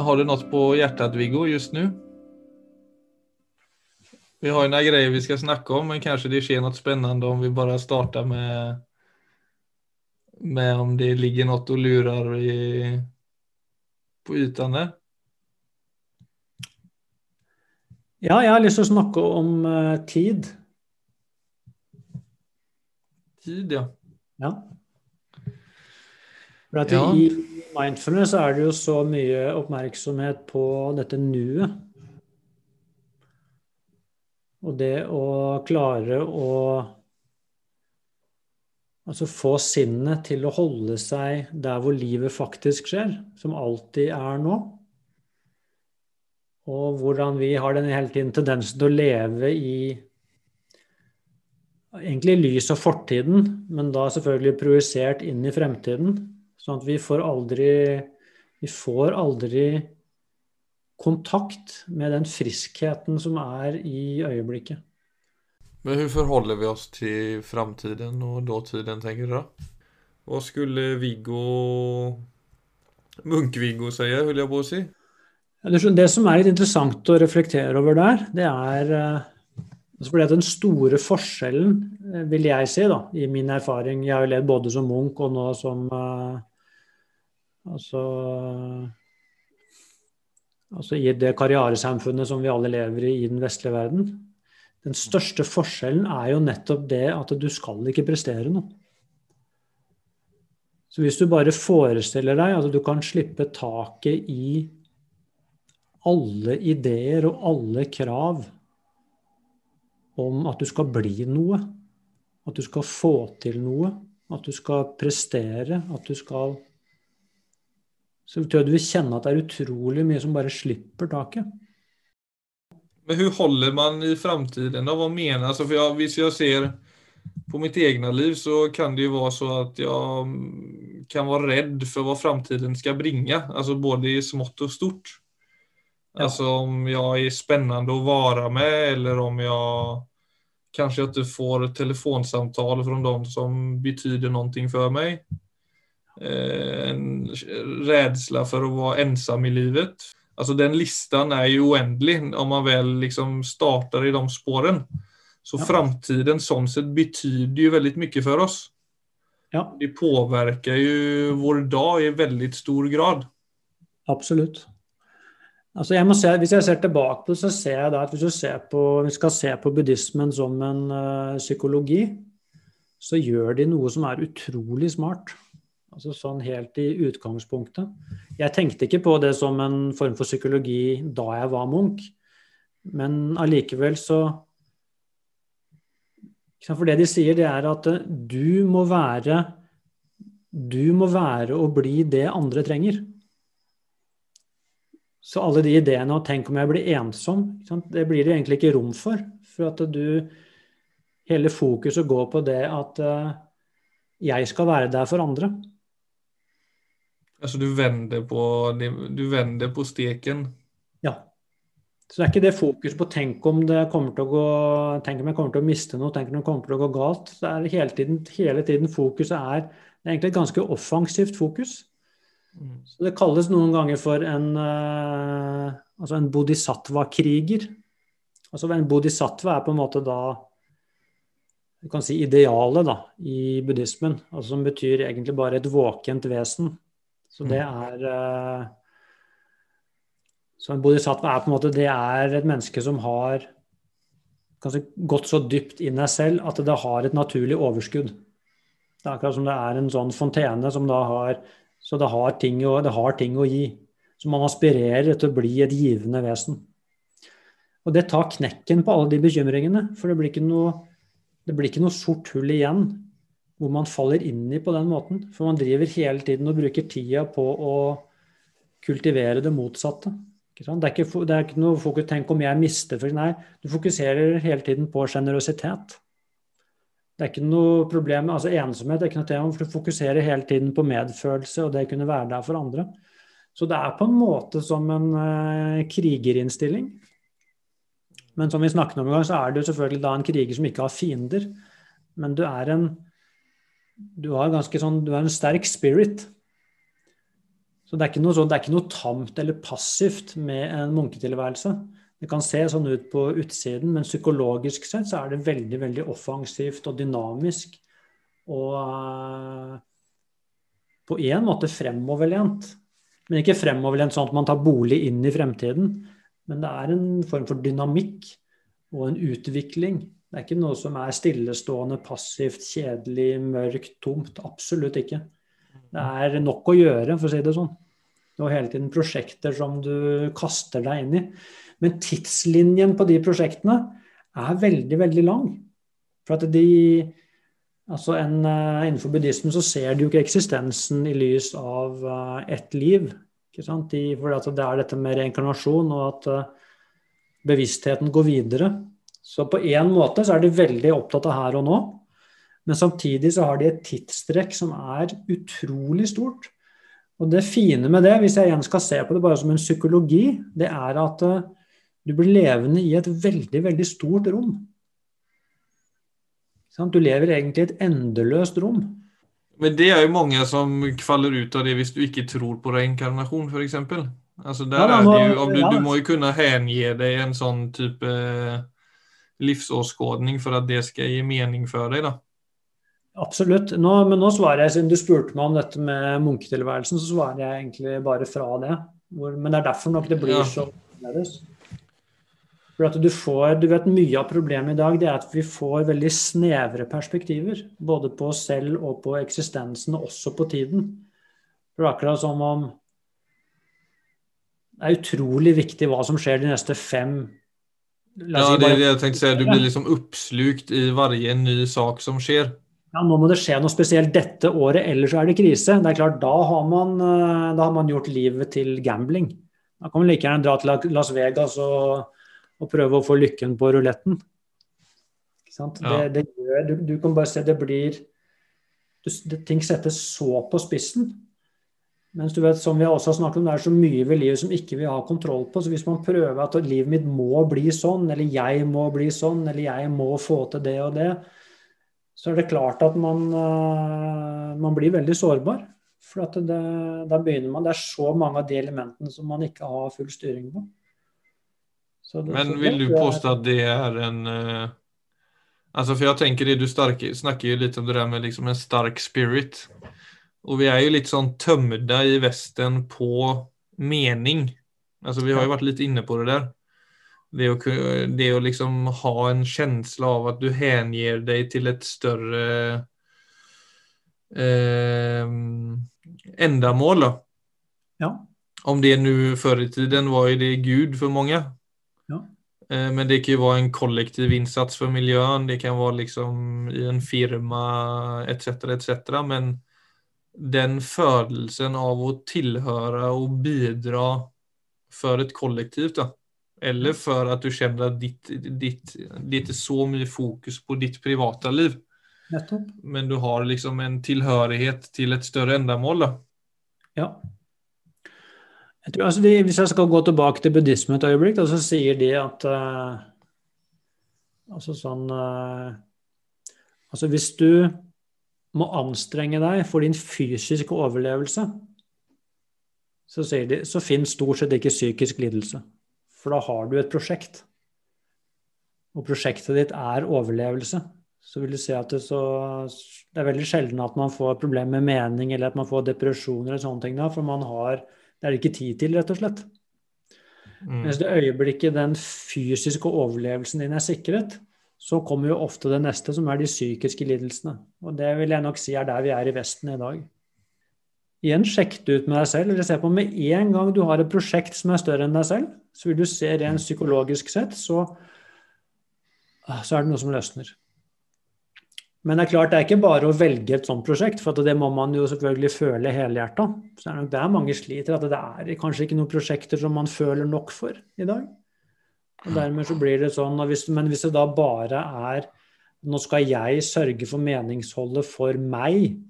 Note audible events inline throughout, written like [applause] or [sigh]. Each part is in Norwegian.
Har du något på hjärtat Viggo just nu? Vi har ju några grejer vi ska snacka om, men kanske det sker något spännande om vi bara startar med, med om det ligger något och lurar i, på ytan där. Ja, jeg har lyst til å snakke om uh, tid. Tid, ja. Ja. For at Ja. I mindfulness er det jo så mye oppmerksomhet på dette nuet. Og det å klare å altså få sinnet til å holde seg der hvor livet faktisk skjer, som alltid er nå. Og hvordan vi har den hele tiden tendensen til å leve i egentlig lys av fortiden, men da selvfølgelig projisert inn i fremtiden. Sånn at vi får aldri Vi får aldri kontakt med den friskheten som er i øyeblikket. Men hvordan forholder vi oss til framtiden og dåtiden tenker du da? Hva skulle Viggo Munk-Viggo si, vil jeg på si? Det som er litt interessant å reflektere over der, det er eh, altså fordi at den store forskjellen, eh, vil jeg si, da, i min erfaring Jeg har jo levd både som munk og nå som eh, Altså altså i det karrieresamfunnet som vi alle lever i i den vestlige verden. Den største forskjellen er jo nettopp det at du skal ikke prestere noe. Så hvis du bare forestiller deg at du kan slippe taket i alle ideer og alle krav om at du skal bli noe, at du skal få til noe, at du skal prestere, at du skal Så tror jeg du vil kjenne at det er utrolig mye som bare slipper taket. Men hvordan holder man i framtiden Hva mener? Alltså för hvis jeg ser på mitt egna liv så kan det jo være så at jag mm, kan være redd for hva framtiden skal bringe, altså både i smått og stort. Ja. Altså om jeg er spennende å være med eller om jeg kanskje ikke får telefonsamtale fra dem som betyr noe for mig. Eh, en rädsla för att vara ensam i livet. Alltså den listan är ju oändlig om man väl liksom startar i de spåren. Så Ja. framtiden sånn sett betyder ju väldigt mycket för oss. Ja, Det påverkar ju vår dag i väldigt stor grad. absolutt. Altså jeg må se, hvis jeg ser tilbake på det, så ser jeg da at hvis du ser på, vi skal se på buddhismen som en eh, psykologi, så gjør de noe som er utrolig smart. Altså sånn helt i utgangspunktet. Jeg tenkte ikke på det som en form for psykologi da jeg var munk, men allikevel så For det de sier, det er at eh, du må være Du må være og bli det andre trenger. Så alle de ideene og 'tenk om jeg blir ensom', det blir det egentlig ikke rom for. For at du Hele fokuset går på det at eh, jeg skal være der for andre. Alltså du vender på, du vender på steken. Ja. Så det er ikke det fokus på 'tenk om det kommer til å gå Tenk om jeg kommer til å miste noe, tenk om det kommer til å gå galt'. Det er hele tiden, hele tiden fokuset er Det er egentlig et ganske offensivt fokus. Mm. Så det kalles noen ganger for en, eh, altså en bodhisattva-kriger. Altså en bodhisattva er på en måte da du kan si idealet da, i buddhismen, altså som betyr egentlig bare et våkent vesen. Så det er eh, Så en bodhisattva er på en måte det er et menneske som har kanskje gått så dypt inn i seg selv at det har et naturlig overskudd. Det er akkurat som det er en sånn fontene som da har så det har, ting å, det har ting å gi. Så man aspirerer til å bli et givende vesen. Og det tar knekken på alle de bekymringene. For det blir ikke noe, det blir ikke noe sort hull igjen hvor man faller inn i på den måten. For man driver hele tiden og bruker tida på å kultivere det motsatte. Det, er ikke, det er ikke noe fokus Tenk om jeg mister for Nei, du fokuserer hele tiden på sjenerøsitet. Det er ikke noe problem, altså Ensomhet er ikke noe tema, for du fokuserer hele tiden på medfølelse og det kunne være der for andre. Så det er på en måte som en eh, krigerinnstilling. Men som vi snakket om i gang, så er du selvfølgelig da en kriger som ikke har fiender. Men du er en du har ganske sånn, du har en sterk spirit. Så det er, ikke noe, sånn, det er ikke noe tamt eller passivt med en munketilværelse. Det kan se sånn ut på utsiden, men psykologisk sett så er det veldig veldig offensivt og dynamisk. Og uh, på en måte fremoverlent. Men ikke fremoverlent sånn at man tar bolig inn i fremtiden. Men det er en form for dynamikk og en utvikling. Det er ikke noe som er stillestående, passivt, kjedelig, mørkt, tomt. Absolutt ikke. Det er nok å gjøre, for å si det sånn. Du har hele tiden prosjekter som du kaster deg inn i. Men tidslinjen på de prosjektene er veldig, veldig lang. For at de Altså en, uh, innenfor buddhismen så ser de jo ikke eksistensen i lys av uh, ett liv. Ikke sant? De, for det er dette med reinkarnasjon og at uh, bevisstheten går videre. Så på én måte så er de veldig opptatt av her og nå. Men samtidig så har de et tidstrekk som er utrolig stort. Og det fine med det, hvis jeg igjen skal se på det bare som en psykologi, det er at du blir levende i et veldig, veldig stort rom. Du lever egentlig i et endeløst rom. Men det er jo mange som faller ut av det hvis du ikke tror på reinkarnasjon, f.eks. Altså der ja, nå, er det jo, du, du, må jo kunne hengi deg en sånn type livsåskådning for at det skal gi mening for deg. da. Absolutt. Nå, men nå svarer jeg, siden du spurte meg om dette med munketilværelsen, så svarer jeg egentlig bare fra det. Hvor, men det er derfor nok det blir ja. så annerledes. For at du får, du vet Mye av problemet i dag det er at vi får veldig snevre perspektiver. Både på oss selv og på eksistensen, og også på tiden. Det er akkurat som om det er utrolig viktig hva som skjer de neste fem Ja, det er det jeg tenkte si. Du blir liksom oppslukt i hver ny sak som skjer. Ja, Nå må det skje noe spesielt dette året, ellers er det krise. Det er klart, Da har man, eh, da har man gjort livet til gambling. Da kan man like gjerne dra til Las Vegas og og prøve å få lykken på ruletten. Ja. Det, det gjør, du, du, kan bare se det blir du, det, Ting settes så på spissen. Mens du vet, som vi også har snakket om, det er så mye ved livet som ikke vi har kontroll på. Så hvis man prøver at livet mitt må bli sånn, eller jeg må bli sånn, eller jeg må få til det og det, så er det klart at man, uh, man blir veldig sårbar. For det, da begynner man Det er så mange av de elementene som man ikke har full styring på. Det, Men vil du påstå at det er en uh, Altså, for jeg tenker det du starke, snakker jo litt om det der med liksom en sterk spirit. Og vi er jo litt sånn tømda i Vesten på mening. Altså, vi har jo vært litt inne på det der. Det å, det å liksom ha en kjensle av at du hengir deg til et større eh, ändamål. Ja. Om det nå før i tiden var jo det Gud for mange. Eh, men det kan jo være en kollektiv innsats for miljøet, det kan være liksom i en firma etc. etc. Men den følelsen av å tilhøre og bidra for et kollektiv Da. Eller for at du kjenner at ditt, ditt, det er så mye fokus på ditt private liv. Men du har liksom en tilhørighet til et større endemål. Da. Ja. Jeg tror, altså de, hvis jeg skal gå tilbake til buddhisme et øyeblikk, da, så sier de at uh, Altså sånn uh, Altså hvis du må anstrenge deg for din fysiske overlevelse, så, de, så finnes stort sett ikke psykisk lidelse. For da har du et prosjekt. Og prosjektet ditt er overlevelse. Så vil du se at det, så, det er veldig sjelden at man får problemer med mening, eller at man får depresjoner eller sånne ting da, for man har det er ikke tid til, rett og slett. Mm. Mens det øyeblikket den fysiske overlevelsen din er sikret, så kommer jo ofte det neste, som er de psykiske lidelsene. Og det vil jeg nok si er der vi er i Vesten i dag. Igjen, sjekk det ut med deg selv. eller se på Med en gang du har et prosjekt som er større enn deg selv, så vil du se rent psykologisk sett, så, så er det noe som løsner. Men det er klart det er ikke bare å velge et sånt prosjekt, for det må man jo selvfølgelig føle helhjerta. Så det er nok der mange sliter, at det er kanskje ikke noen prosjekter som man føler nok for i dag. Og dermed så blir det sånn, hvis, Men hvis det da bare er Nå skal jeg sørge for meningsholdet for meg,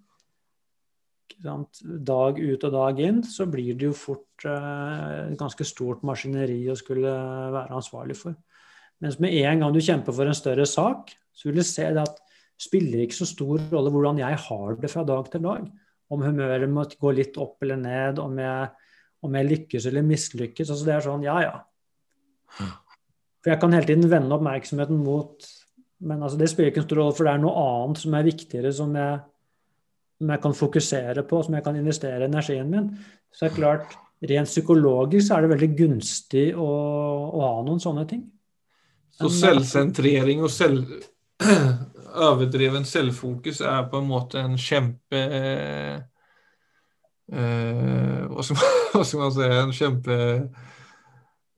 dag ut og dag inn, så blir det jo fort eh, ganske stort maskineri å skulle være ansvarlig for. Mens med en gang du kjemper for en større sak, så vil du se det at spiller ikke så stor rolle hvordan jeg har det fra dag til dag. om humøret må gå litt opp eller ned, om jeg, om jeg lykkes eller mislykkes. Altså det er sånn, ja ja. For jeg kan hele tiden vende oppmerksomheten mot Men altså det spiller ikke en stor rolle, for det er noe annet som er viktigere, som jeg, som jeg kan fokusere på, som jeg kan investere energien min. Så det er klart, rent psykologisk så er det veldig gunstig å, å ha noen sånne ting. Så selvsentrering og selv, [clears throat] overdreven selvfokus er på en måte en kjempe eh, eh hva, skal man, [laughs] hva, skal man, si En kjempe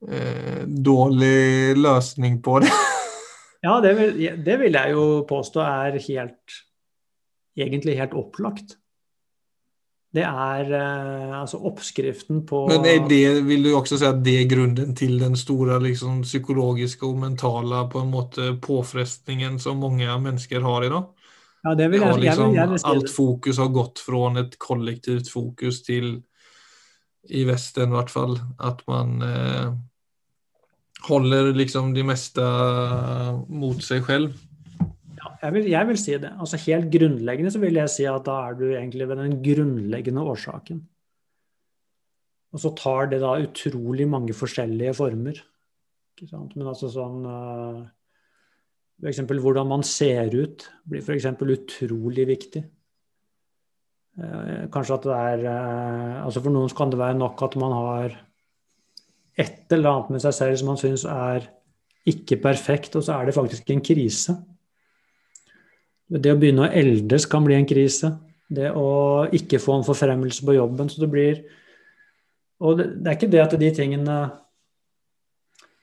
eh, dårlig løsning på det. [laughs] ja, det vil, det vil, jeg jo påstå er helt Egentlig helt opplagt. Det er eh, altså oppskriften på Men er det, vil du også si at det er grunnen til den store liksom, psykologiske og mentale på en måte påfrestningen som mange mennesker har i dag? Ja, det vil jeg, liksom, jeg vil, jeg Alt fokus har gått fra et kollektivt fokus til, i Vesten i hvert fall, at man eh, holder liksom de meste mot seg selv jeg vil, jeg vil, si det. Altså Helt grunnleggende så vil jeg si at da er du egentlig ved den grunnleggende årsaken. Og så tar det da utrolig mange forskjellige former. Ikke sant? Men altså sånn uh, eh, F.eks. hvordan man ser ut blir f.eks. utrolig viktig. Uh, kanskje at det er uh, altså For noen kan det være nok at man har et eller annet med seg selv som man syns er ikke perfekt, og så er det faktisk en krise. Det å begynne å eldes kan bli en krise. Det å ikke få en forfremmelse på jobben. Så det blir Og det, det er ikke det at de tingene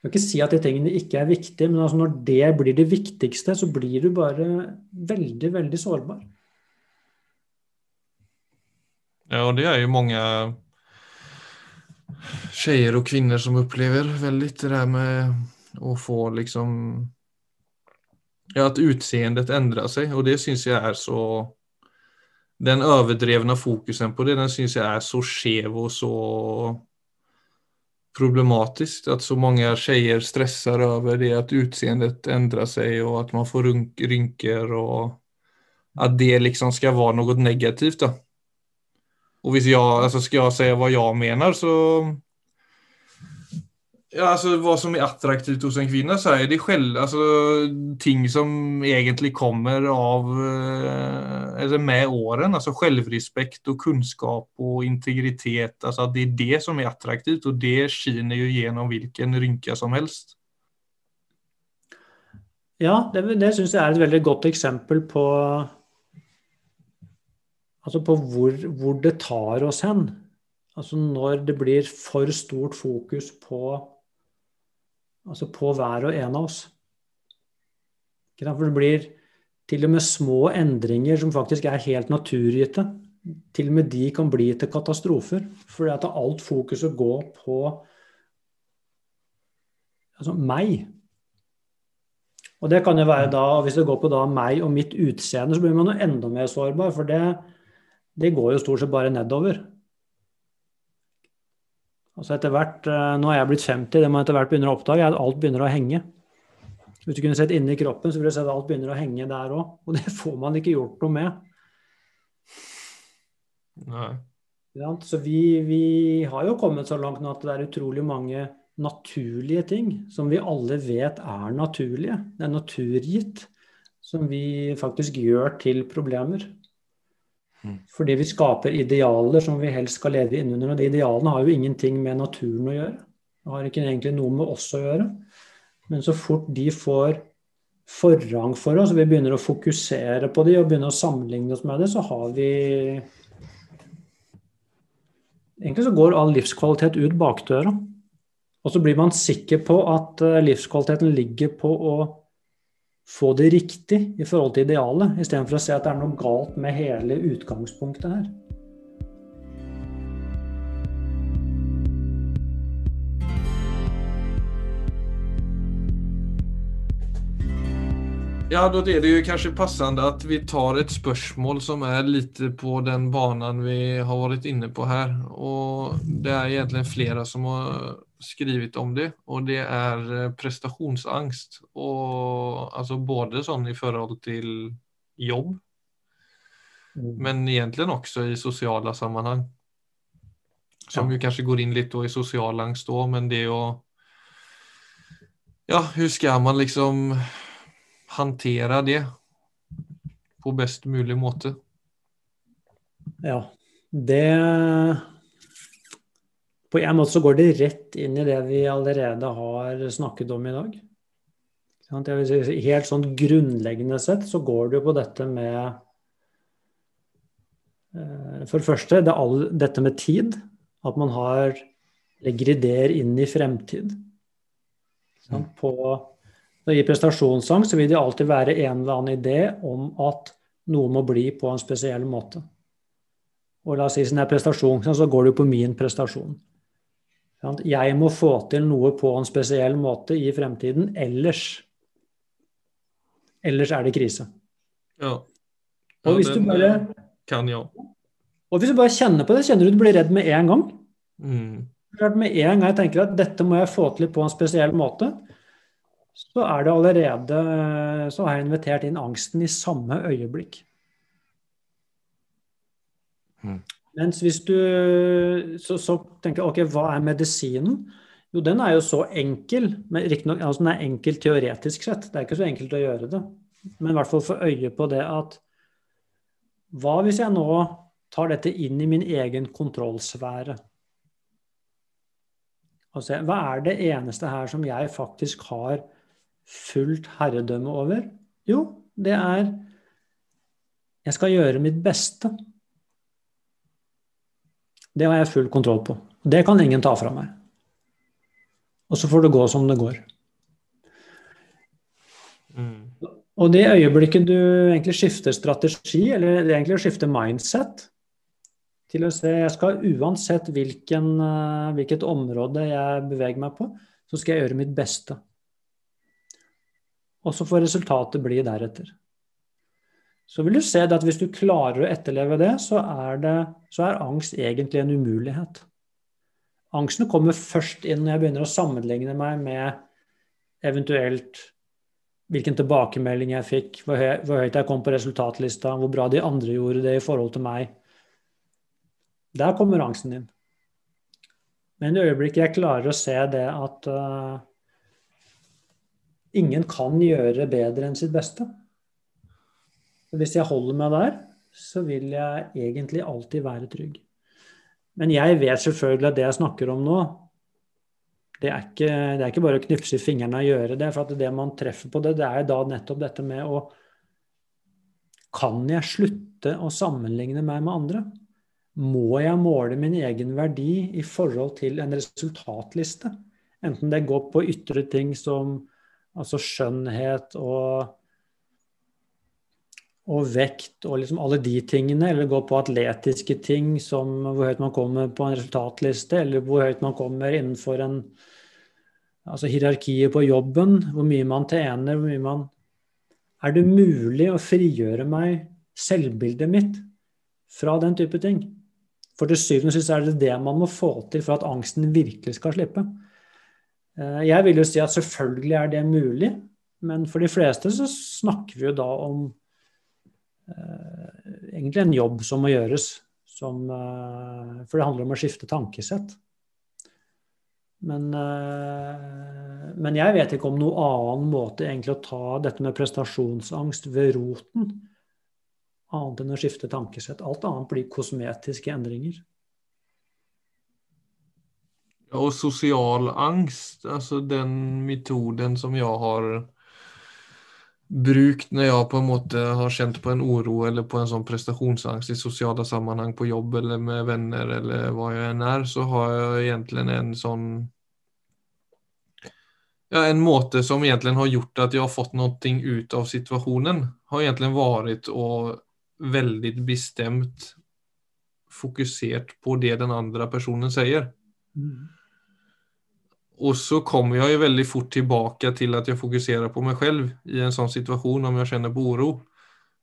Jeg kan ikke si at de tingene ikke er viktige, men altså når det blir det viktigste, så blir du bare veldig, veldig sårbar. Ja, og det er jo mange tjejer og kvinner som opplever veldig det der med å få liksom Ja, at utseendet endrer seg, og det syns jeg er så den overdrevne fokusen på det, den syns jeg er så skev og så problematisk. At så mange tjejer stresser over det at utseendet endrer seg, og at man får rynker, og at det liksom skal være noe negativt då. Och hvis jag, alltså ska jag säga vad jag menar så ja, altså Hva som er attraktivt hos en kvinne, så er det själv, alltså ting som egentlig kommer av eh, eller med åren. altså Selvrespekt og kunnskap og integritet. altså Det er det som er attraktivt, og det skiner jo gjennom hvilken rynke som helst. Ja, det, det syns jeg er et veldig godt eksempel på altså på hvor, hvor det tar oss hen. Altså når det blir for stort fokus på Altså på hver og en av oss. For det blir til og med små endringer som faktisk er helt naturgitte. Til og med de kan bli til katastrofer. Fordi at alt fokuset går på altså meg. Og det kan jo være da, Hvis det går på da meg og mitt utseende, så blir man jo enda mer sårbar. For det, det går jo stort sett bare nedover. Altså etter hvert, eh, Nå er jeg blitt 50, det man etter hvert begynner å oppdage, er at alt begynner å henge. Hvis du kunne sett inni kroppen, så ville du sett at alt begynner å henge der òg. Og det får man ikke gjort noe med. Nei. Så vi, vi, har jo kommet så langt nå at det er utrolig mange naturlige ting som vi alle vet er naturlige. Det er naturgitt. Som vi faktisk gjør til problemer. Fordi vi skaper idealer som vi helst skal leve innunder. Og de idealene har jo ingenting med naturen å gjøre. Det har ikke egentlig noe med oss å gjøre. Men så fort de får forrang for oss, og vi begynner å fokusere på de og begynner å sammenligne oss med det, så har vi Egentlig så går all livskvalitet ut bakdøra. Og så blir man sikker på at eh, livskvaliteten ligger på å få det riktig i forhold til idealet, istedenfor å se at det er noe galt med hele utgangspunktet her. Ja, da er det jo kanskje passende at vi tar et spørsmål som er litt på den banen vi har vært inne på her. Og det er egentlig flere som har skrivit om det, og det er prestationsangst, prestasjonsangst. Og altså både sånn i forhold til jobb, Mm. Men egentligen också i sociala sammanhang. Som ja. ju kanske går in lite i social angst då, men det å Ja, hur ska man liksom hantera det på best mulig måte? Ja, det På en måte så går det rett inn i det vi allerede har snakket om i dag. Helt sånn grunnleggende sett så går det jo på dette med eh, For det første det all, dette med tid. At man har, legger ideer inn i fremtid. Mm. På, I prestasjonsangst vil det alltid være en eller annen idé om at noe må bli på en spesiell måte. Og la oss si sånn er prestasjon, så går det jo på min prestasjon. Jeg må få til noe på en spesiell måte i fremtiden, ellers Ellers er det krise. Ja. ja og hvis du bare kan, ja. Og hvis du bare kjenner på det, kjenner du du blir redd med en gang. Mm. Med en gang jeg tenker at dette må jeg få til på en spesiell måte, så er det allerede Så har jeg invitert inn angsten i samme øyeblikk. Mm. Mens hvis du så, så tenker ok, hva er medisinen? Jo, den er jo så enkel. men Riktignok altså den er enkel teoretisk sett. Det er ikke så enkelt å gjøre det. Men i hvert fall få øye på det at Hva hvis jeg nå tar dette inn i min egen kontrollsfære? Altså, hva er det eneste her som jeg faktisk har fullt herredømme over? Jo, det er Jeg skal gjøre mitt beste. Det har jeg full kontroll på. Det kan ingen ta fra meg. Og så får det gå som det går. Mm. Og det øyeblikket du egentlig skifter strategi, eller egentlig skifter mindset, til å se jeg skal uansett hvilken, eh, hvilket område jeg beveger meg på, så skal jeg gjøre mitt beste. Og så får resultatet bli deretter. Så vil du se at hvis du klarer å etterleve det, så det, så er angst egentlig en umulighet. Angsten kommer først inn når jeg begynner å sammenligne meg med eventuelt hvilken tilbakemelding jeg fikk, hvor, høy, hvor, høyt jeg kom på resultatlista, hvor bra de andre gjorde det i forhold til meg. Der kommer angsten inn. Men i øyeblikket jeg klarer å se det at uh, ingen kan gjøre bedre enn sitt beste. Hvis jeg holder meg der, så vil jeg egentlig alltid være trygg. Men jeg vet selvfølgelig at det jeg snakker om nå, det er ikke, det er ikke bare å knipse i fingrene og gjøre det. For det man treffer på det, det er da nettopp dette med å Kan jeg slutte å sammenligne meg med andre? Må jeg måle min egen verdi i forhold til en resultatliste? Enten det går på ytre ting som altså skjønnhet og og vekt og liksom alle de tingene, eller gå på atletiske ting som hvor høyt man kommer på en resultatliste, eller hvor høyt man kommer innenfor en altså hierarkiet på jobben, hvor mye man tjener, hvor mye man Er det mulig å frigjøre meg, selvbildet mitt, fra den type ting? For til syvende og sist er det det man må få til for at angsten virkelig skal slippe. Eh, jeg vil jo si at selvfølgelig er det mulig, men for de fleste så snakker vi jo da om egentlig en jobb som må gjøres. Som, eh, for det handler om å skifte tankesett. Men, eh, men, jeg vet ikke om noen annen måte egentlig å ta dette med prestasjonsangst ved roten, annet enn å skifte tankesett. Alt annet blir kosmetiske endringer. Og sosial angst, altså den metoden som jeg har brukt når jeg på en måte har kjent på en oro eller på en sånn prestasjonsangst i sosiale sammenheng på jobb eller med venner eller hva jeg enn er, så har jeg egentlig en sånn ja, En måte som egentlig har gjort at jeg har fått noe ut av situasjonen, har egentlig vært å veldig bestemt fokusert på det den andre personen sier. Mm. Og så kommer jeg jo veldig fort tilbake til at jeg fokuserer på meg selv i en sånn situasjon om jeg kjenner på oro.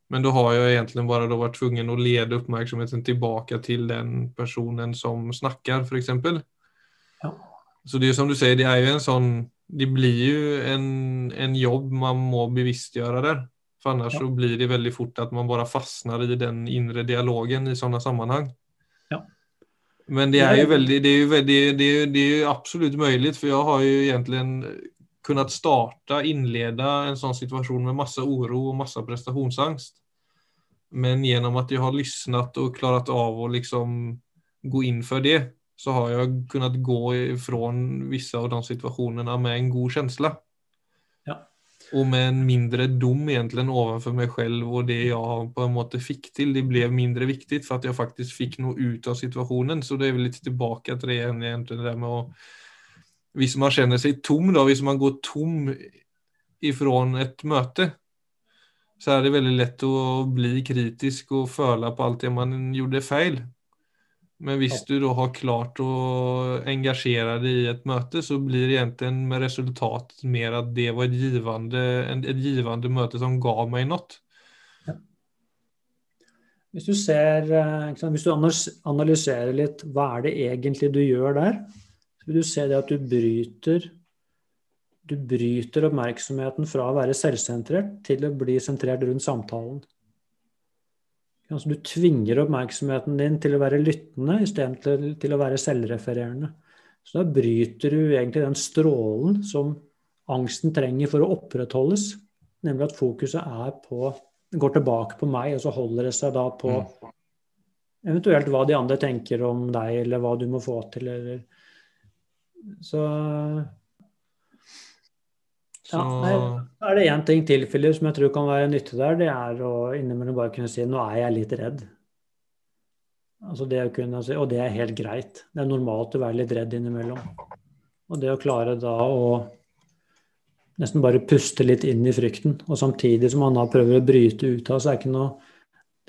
Men da har jeg egentlig bare vært tvungen å lede oppmerksomheten tilbake til den personen som snakker, f.eks. Ja. Så det er som du sier, det er jo en sånn Det blir jo en, en jobb man må bevisstgjøre der. For annars Ja. så blir det veldig fort at man bare fastnar i den inre dialogen i sånne sammanhang. Ja. Men det er jo veldig, det er jo veldig, det är, det är ju absolut möjligt för jag har ju egentligen kunnat starta, inleda en sånn situasjon med masse oro og masse prestationsangst. Men gjennom at jeg har lyssnat og klarat av å liksom gå inn for det, så har jeg kunnat gå ifrån vissa av de situasjonene med en god känsla. Og med en mindre dom egentlig overfor meg selv og det jeg på en måte fikk til. Det ble mindre viktig for at jeg faktisk fikk noe ut av situasjonen. Så det er vel litt tilbake til det egentlig, det der med å Hvis man kjenner seg tom, da, hvis man går tom ifrån et møte, så er det veldig lett å bli kritisk og føle på alt det man gjorde feil. Men hvis du da har klart å engasjere deg i et møte, så blir det egentlig med resultat mer at det var et givende, et givende møte som ga meg noe. Hvis du ser, eh, hvis du analyserer litt hva er det egentlig du gjør der, så vil du se det at du bryter du bryter oppmerksomheten fra å være selvsentrert til å bli sentrert rundt samtalen. Altså, du tvinger oppmerksomheten din til å være lyttende istedenfor til, til å være selvrefererende. Så da bryter du egentlig den strålen som angsten trenger for å opprettholdes, nemlig at fokuset på går tilbake på meg, og så holder det seg da på eventuelt hva de andre tenker om deg, eller hva du må få til, eller Så Så Ja, er det én ting til, Philip, som jeg tror kan være nyttig der. Det er å innimellom bare kunne si 'nå er jeg litt redd'. Altså det å kunne si, Og det er helt greit. Det er normalt å være litt redd innimellom. Og det å klare da å nesten bare puste litt inn i frykten, og samtidig som man da prøver å bryte ut av, så er ikke noe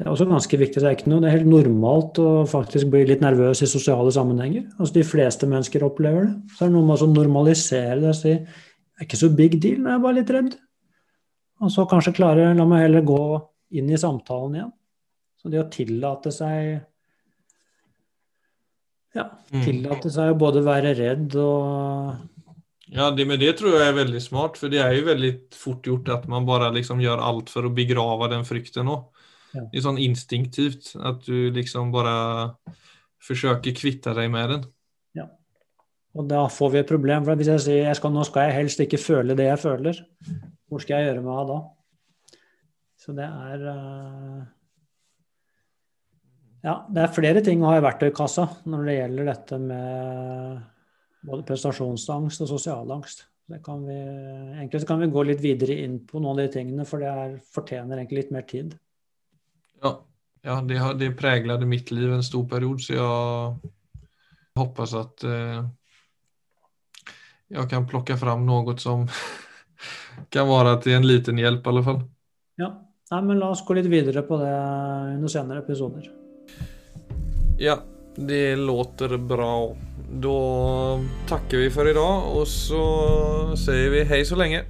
det er også ganske viktig. Det er, ikke noe, det er helt normalt å faktisk bli litt nervøs i sosiale sammenhenger. Altså De fleste mennesker opplever det. Så er det noe med å normalisere det si er ikke så big deal, jeg er bare litt redd. Og så kanskje klare La meg heller gå inn i samtalen igjen. Så det å tillate seg Ja, Mm. tillate seg å både være redd og Ja, det, men det tror jeg er veldig smart, for det er jo veldig fort gjort at man bare liksom gjør alt for å begrave den frykten òg. Ja. Det er sånn instinktivt at du liksom bare forsøker kvitte deg med den. Og da får vi et problem. For hvis jeg sier jeg skal, nå skal jeg helst ikke føle det jeg føler, hvor skal jeg gjøre meg av da? Så det er eh, Ja, det er flere ting å ha i verktøykassa når det gjelder dette med både prestasjonsangst og sosialangst. Det kan vi, egentlig kan vi gå litt videre inn på noen av de tingene, for det er, fortjener egentlig litt mer tid. Ja, ja det, har- det präglade mitt liv en stor period så jeg hoppas at eh, jeg kan plocka fram noe som [laughs] kan være til en liten hjelp i alle fall. Ja, Nei, men La oss gå litt videre på det under senere episoder. Ja, det låter bra. Da takker vi for i dag, og så sier vi hei så lenge.